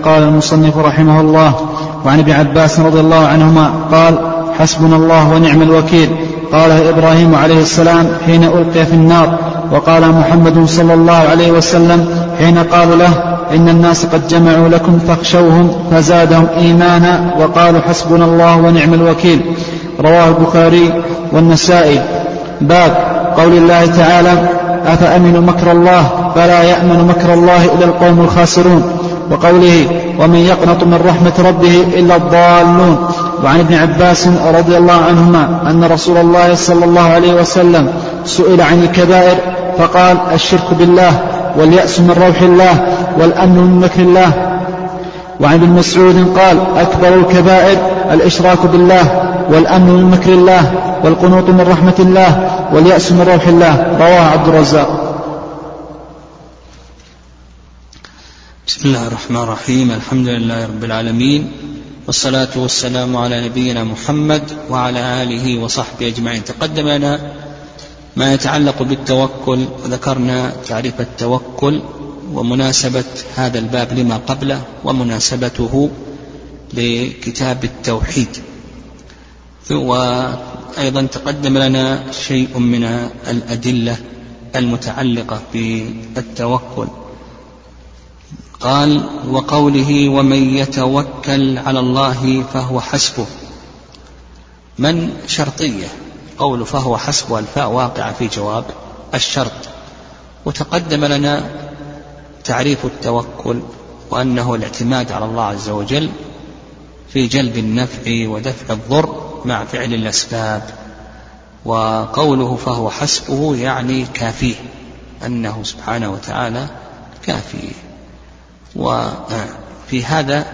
قال المصنف رحمه الله وعن ابن عباس رضي الله عنهما قال حسبنا الله ونعم الوكيل. قاله إبراهيم عليه السلام حين ألقي في النار وقال محمد صلى الله عليه وسلم حين قالوا له إن الناس قد جمعوا لكم فاخشوهم فزادهم إيمانا وقالوا حسبنا الله ونعم الوكيل. رواه البخاري والنسائي. باب قول الله تعالى أفأمنوا مكر الله فلا يأمن مكر الله إلا القوم الخاسرون. وقوله ومن يقنط من رحمة ربه إلا الضالون وعن ابن عباس رضي الله عنهما أن رسول الله صلى الله عليه وسلم سئل عن الكبائر فقال الشرك بالله واليأس من روح الله والأمن من مكر الله وعن ابن مسعود قال أكبر الكبائر الإشراك بالله والأمن من مكر الله والقنوط من رحمة الله واليأس من روح الله رواه عبد الرزاق بسم الله الرحمن الرحيم الحمد لله رب العالمين والصلاة والسلام على نبينا محمد وعلى آله وصحبه أجمعين تقدم لنا ما يتعلق بالتوكل وذكرنا تعريف التوكل ومناسبة هذا الباب لما قبله ومناسبته لكتاب التوحيد وأيضا تقدم لنا شيء من الأدلة المتعلقة بالتوكل قال وقوله ومن يتوكل على الله فهو حسبه. من شرطية؟ قول فهو حسبه الفاء واقعة في جواب الشرط. وتقدم لنا تعريف التوكل وأنه الاعتماد على الله عز وجل في جلب النفع ودفع الضر مع فعل الأسباب. وقوله فهو حسبه يعني كافيه أنه سبحانه وتعالى كافيه وفي هذا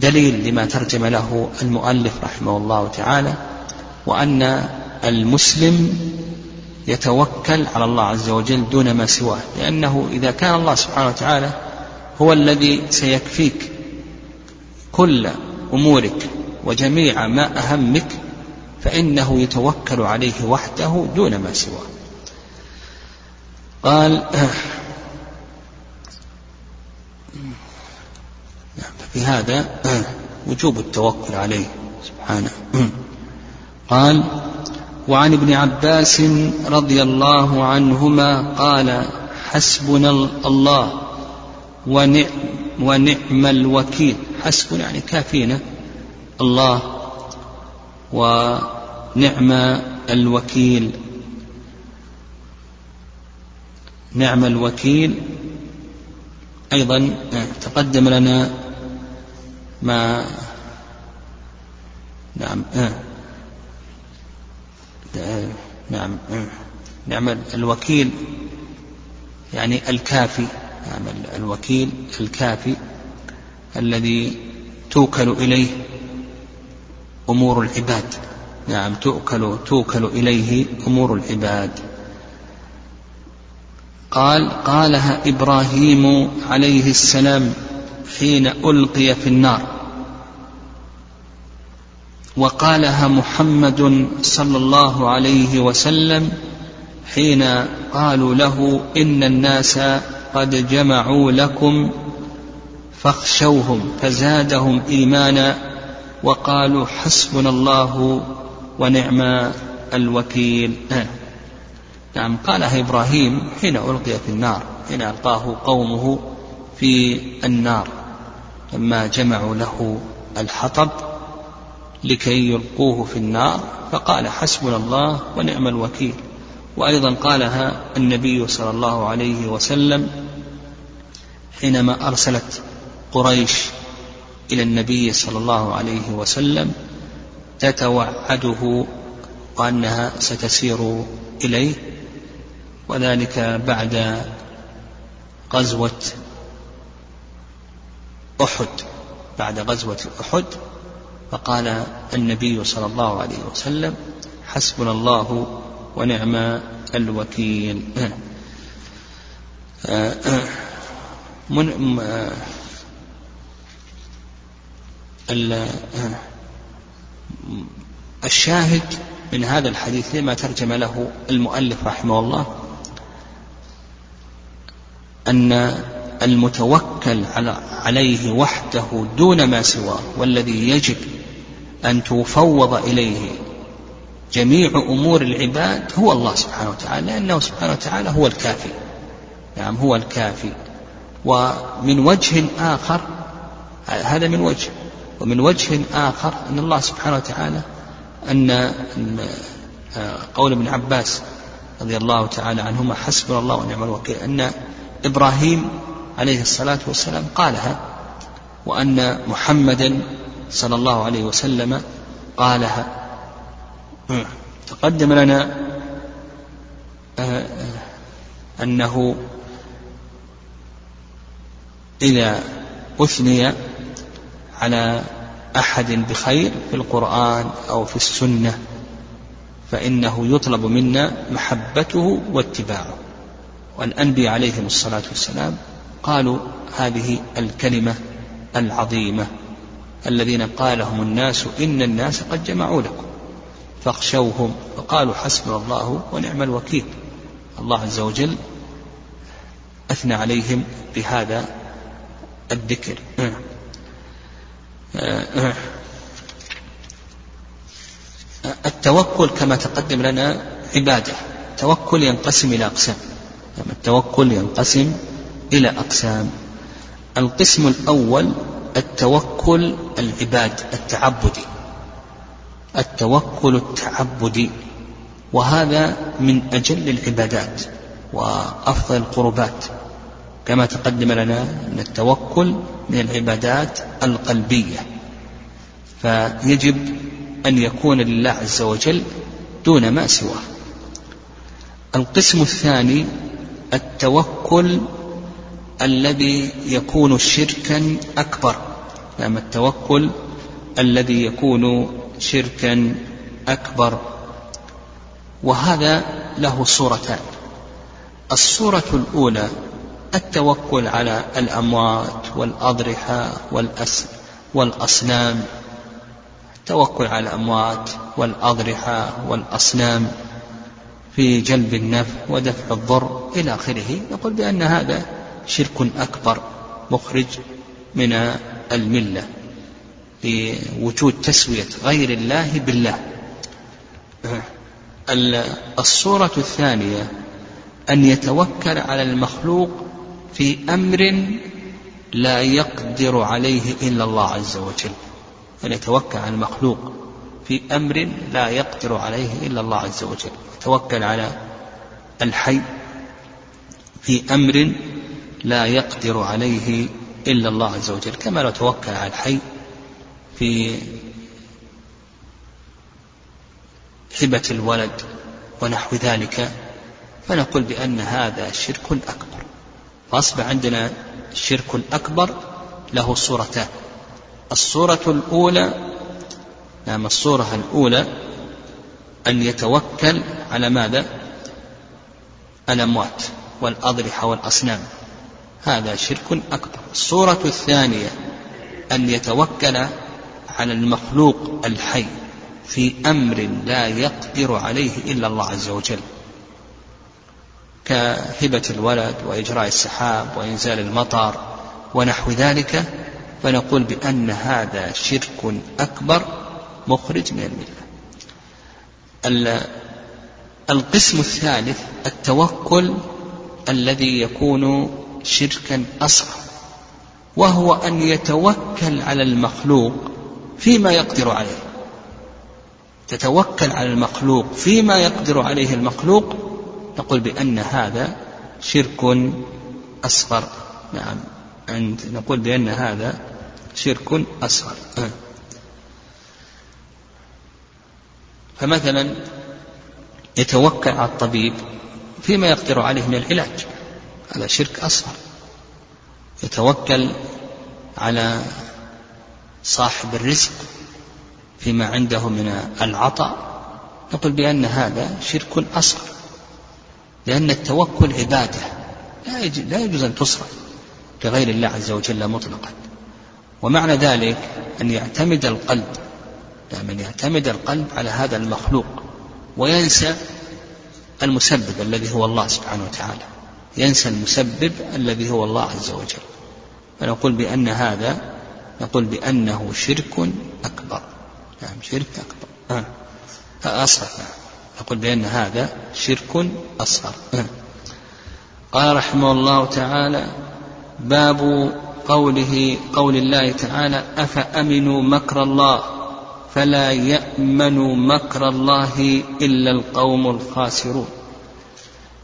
دليل لما ترجم له المؤلف رحمه الله تعالى وأن المسلم يتوكل على الله عز وجل دون ما سواه لأنه إذا كان الله سبحانه وتعالى هو الذي سيكفيك كل أمورك وجميع ما أهمك فإنه يتوكل عليه وحده دون ما سواه. قال في هذا وجوب التوكل عليه سبحانه. قال وعن ابن عباس رضي الله عنهما قال حسبنا الله ونعم, ونعم الوكيل. حسبنا يعني كافينا. الله ونعم الوكيل. نعم الوكيل أيضا تقدم لنا ما نعم آه. نعم آه. نعم الوكيل يعني الكافي نعم الوكيل الكافي الذي توكل إليه أمور العباد نعم توكل توكل إليه أمور العباد قال قالها إبراهيم عليه السلام حين ألقي في النار. وقالها محمد صلى الله عليه وسلم حين قالوا له إن الناس قد جمعوا لكم فاخشوهم فزادهم إيمانا وقالوا حسبنا الله ونعم الوكيل. نعم قالها إبراهيم حين ألقي في النار حين ألقاه قومه في النار. لما جمعوا له الحطب لكي يلقوه في النار فقال حسبنا الله ونعم الوكيل. وأيضا قالها النبي صلى الله عليه وسلم حينما أرسلت قريش إلى النبي صلى الله عليه وسلم تتوعده وأنها ستسير إليه وذلك بعد غزوة أحد بعد غزوة أحد فقال النبي صلى الله عليه وسلم حسبنا الله ونعم الوكيل. من الشاهد من هذا الحديث لما ترجم له المؤلف رحمه الله أن المتوكل عليه وحده دون ما سواه والذي يجب أن تفوض إليه جميع أمور العباد هو الله سبحانه وتعالى لأنه سبحانه وتعالى هو الكافي. نعم هو الكافي. ومن وجه آخر هذا من وجه. ومن وجه آخر أن الله سبحانه وتعالى أن قول ابن عباس رضي الله تعالى عنهما حسبنا الله ونعم الوكيل أن إبراهيم عليه الصلاة والسلام قالها وأن محمدا صلى الله عليه وسلم قالها. تقدم لنا آه، آه، أنه إذا أثني على أحد بخير في القرآن أو في السنة فإنه يطلب منا محبته واتباعه. والأنبياء عليهم الصلاة والسلام قالوا هذه الكلمة العظيمة الذين قالهم الناس إن الناس قد جمعوا لكم فاخشوهم وقالوا حسبنا الله ونعم الوكيل الله عز وجل أثنى عليهم بهذا الذكر. التوكل كما تقدم لنا عبادة. التوكل ينقسم إلى أقسام. التوكل ينقسم إلى أقسام. القسم الأول التوكل العباد التعبدي. التوكل التعبدي. وهذا من أجل العبادات وأفضل القربات. كما تقدم لنا أن التوكل من العبادات القلبية. فيجب أن يكون لله عز وجل دون ما سواه. القسم الثاني التوكل الذي يكون شركا أكبر. نعم التوكل الذي يكون شركا أكبر. وهذا له صورتان. الصورة الأولى التوكل على الأموات والأضرحة والأس والأصنام. التوكل على الأموات والأضرحة والأصنام في جلب النفع ودفع الضر إلى آخره. نقول بأن هذا شرك أكبر مخرج من الملة لوجود تسوية غير الله بالله. الصورة الثانية أن يتوكل على المخلوق في أمر لا يقدر عليه إلا الله عز وجل. أن يتوكل على المخلوق في أمر لا يقدر عليه إلا الله عز وجل. يتوكل على الحي في أمر لا يقدر عليه إلا الله عز وجل كما لو توكل على الحي في هبة الولد ونحو ذلك فنقول بأن هذا شرك أكبر. فأصبح عندنا الشرك الأكبر له صورتان. الصورة الأولى نعم الصورة الأولى أن يتوكل على ماذا؟ الأموات والأضرحة والأصنام. هذا شرك أكبر. الصورة الثانية أن يتوكل على المخلوق الحي في أمر لا يقدر عليه إلا الله عز وجل. كهبة الولد وإجراء السحاب وإنزال المطر ونحو ذلك فنقول بأن هذا شرك أكبر مخرج من الملة. القسم الثالث التوكل الذي يكون شركا أصغر وهو أن يتوكل على المخلوق فيما يقدر عليه. تتوكل على المخلوق فيما يقدر عليه المخلوق نقول بأن هذا شرك أصغر. نعم عند نقول بأن هذا شرك أصغر. فمثلا يتوكل على الطبيب فيما يقدر عليه من العلاج. هذا شرك أصغر. يتوكل على صاحب الرزق فيما عنده من العطاء. نقول بأن هذا شرك أصغر. لأن التوكل عبادة. لا يجوز أن تصرف لغير الله عز وجل مطلقا. ومعنى ذلك أن يعتمد القلب. من يعتمد القلب على هذا المخلوق. وينسى المسبب الذي هو الله سبحانه وتعالى. ينسى المسبب الذي هو الله عز وجل فنقول بأن هذا نقول بأنه شرك أكبر نعم شرك أكبر آه. أصغر نعم نقول بأن هذا شرك أصغر آه. قال رحمه الله تعالى باب قوله قول الله تعالى أفأمنوا مكر الله فلا يأمن مكر الله إلا القوم الخاسرون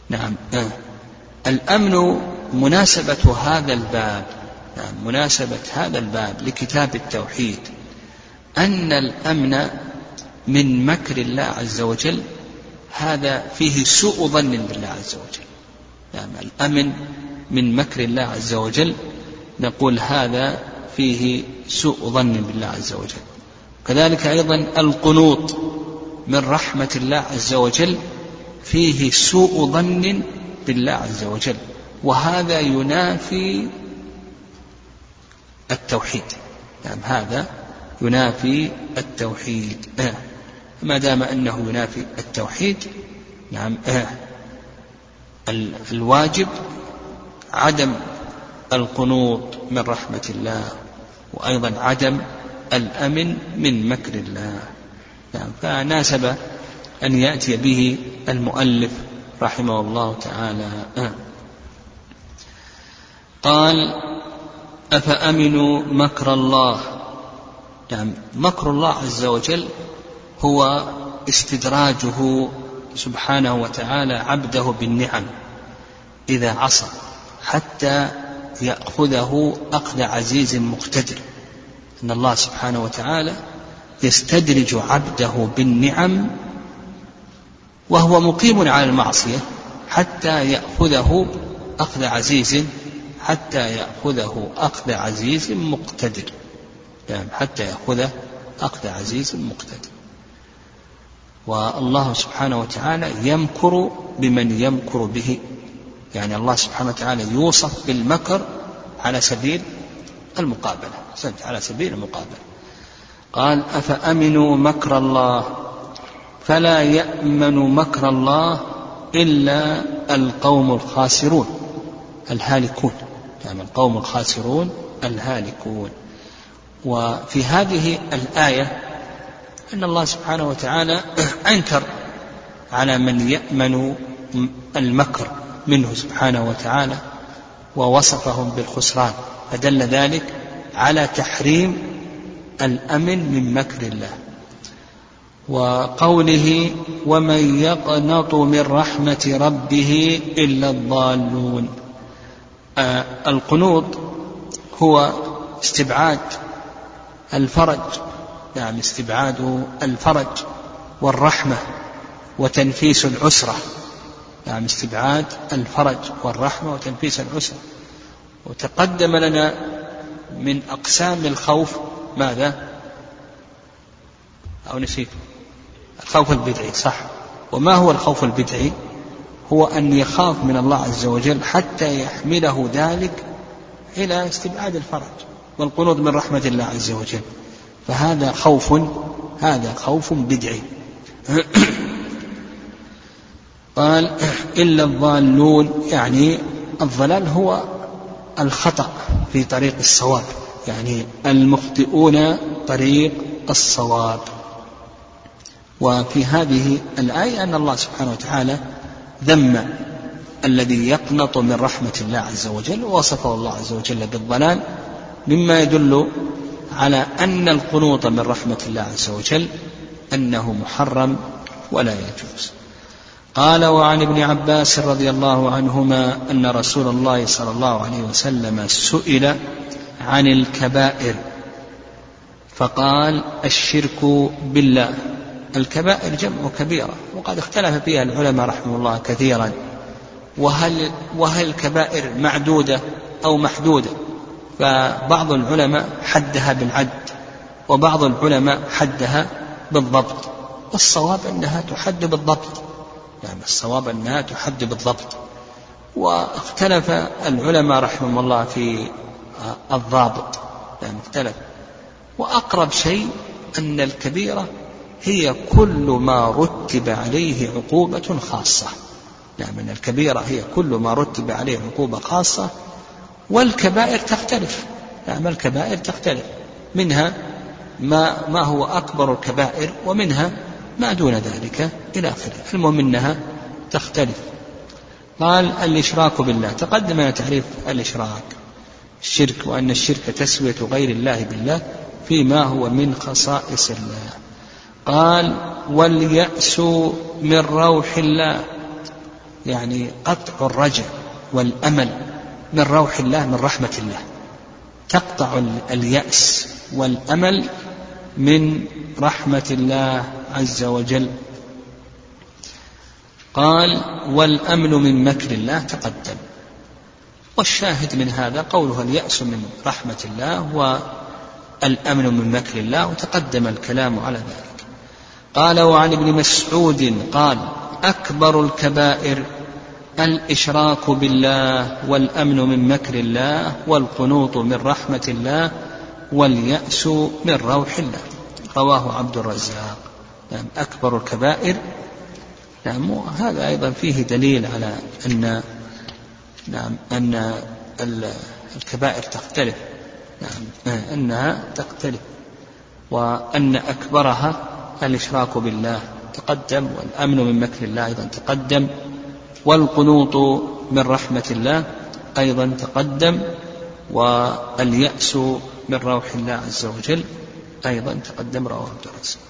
نعم آه. الأمن مناسبة هذا الباب نعم مناسبة هذا الباب لكتاب التوحيد. أن الأمن من مكر الله عز وجل هذا فيه سوء ظن بالله عز وجل. نعم الأمن من مكر الله عز وجل نقول هذا فيه سوء ظن بالله عز وجل. كذلك أيضا القنوط من رحمة الله عز وجل فيه سوء ظن بالله عز وجل وهذا ينافي التوحيد نعم هذا ينافي التوحيد آه. ما دام أنه ينافي التوحيد نعم آه. الواجب عدم القنوط من رحمة الله وأيضا عدم الأمن من مكر الله نعم فناسب أن يأتي به المؤلف رحمه الله تعالى. قال أفأمنوا مكر الله نعم مكر الله عز وجل هو استدراجه سبحانه وتعالى عبده بالنعم إذا عصى حتى يأخذه أخذ عزيز مقتدر أن الله سبحانه وتعالى يستدرج عبده بالنعم وهو مقيم على المعصية حتى يأخذه أخذ عزيز حتى يأخذه أخذ عزيز مقتدر. يعني حتى يأخذه أخذ عزيز مقتدر. والله سبحانه وتعالى يمكر بمن يمكر به. يعني الله سبحانه وتعالى يوصف بالمكر على سبيل المقابلة. على سبيل المقابلة. قال أفأمنوا مكر الله؟ فلا يأمن مكر الله إلا القوم الخاسرون. الهالكون. يعني القوم الخاسرون الهالكون. وفي هذه الآية أن الله سبحانه وتعالى أنكر على من يأمن المكر منه سبحانه وتعالى ووصفهم بالخسران. فدل ذلك على تحريم الأمن من مكر الله. وقوله ومن يقنط من رحمة ربه إلا الضالون. آه القنوط هو استبعاد الفرج يعني استبعاد الفرج والرحمة وتنفيس العسرة يعني استبعاد الفرج والرحمة وتنفيس العسرة. وتقدم لنا من أقسام الخوف ماذا؟ أو نسيت. الخوف البدعي صح. وما هو الخوف البدعي؟ هو أن يخاف من الله عز وجل حتى يحمله ذلك إلى استبعاد الفرج والقنوط من رحمة الله عز وجل. فهذا خوف هذا خوف بدعي. قال إلا الضالون يعني الضلال هو الخطأ في طريق الصواب يعني المخطئون طريق الصواب. وفي هذه الآية أن الله سبحانه وتعالى ذم الذي يقنط من رحمة الله عز وجل ووصفه الله عز وجل بالضلال مما يدل على أن القنوط من رحمة الله عز وجل أنه محرم ولا يجوز. قال وعن ابن عباس رضي الله عنهما أن رسول الله صلى الله عليه وسلم سئل عن الكبائر فقال الشرك بالله. الكبائر جمع كبيرة وقد اختلف فيها العلماء رحمه الله كثيرا. وهل وهل الكبائر معدودة أو محدودة؟ فبعض العلماء حدها بالعد وبعض العلماء حدها بالضبط. والصواب أنها تحد بالضبط. يعني الصواب أنها تحد بالضبط. واختلف العلماء رحمهم الله في الضابط. يعني اختلف. وأقرب شيء أن الكبيرة هي كل ما رتب عليه عقوبة خاصة. نعم أن الكبيرة هي كل ما رتب عليه عقوبة خاصة والكبائر تختلف. نعم الكبائر تختلف. منها ما ما هو أكبر الكبائر ومنها ما دون ذلك إلى آخره. المهم أنها تختلف. قال الإشراك بالله. تقدم تعريف الإشراك الشرك وأن الشرك تسوية غير الله بالله فيما هو من خصائص الله. قال واليأس من روح الله. يعني قطع الرجاء والأمل من روح الله من رحمة الله. تقطع اليأس والأمل من رحمة الله عز وجل. قال والأمن من مكر الله تقدم. والشاهد من هذا قوله اليأس من رحمة الله والأمن من مكر الله وتقدم الكلام على ذلك. قال وعن ابن مسعود قال أكبر الكبائر الإشراك بالله والأمن من مكر الله والقنوط من رحمة الله واليأس من روح الله. رواه عبد الرزاق. نعم أكبر الكبائر. نعم هذا أيضا فيه دليل على أن نعم أن الكبائر تختلف. نعم أنها تختلف. وأن أكبرها الإشراك بالله. تقدم والأمن من مكر الله أيضا تقدم والقنوط من رحمة الله أيضا تقدم واليأس من روح الله عز وجل أيضا تقدم رواه الرزاق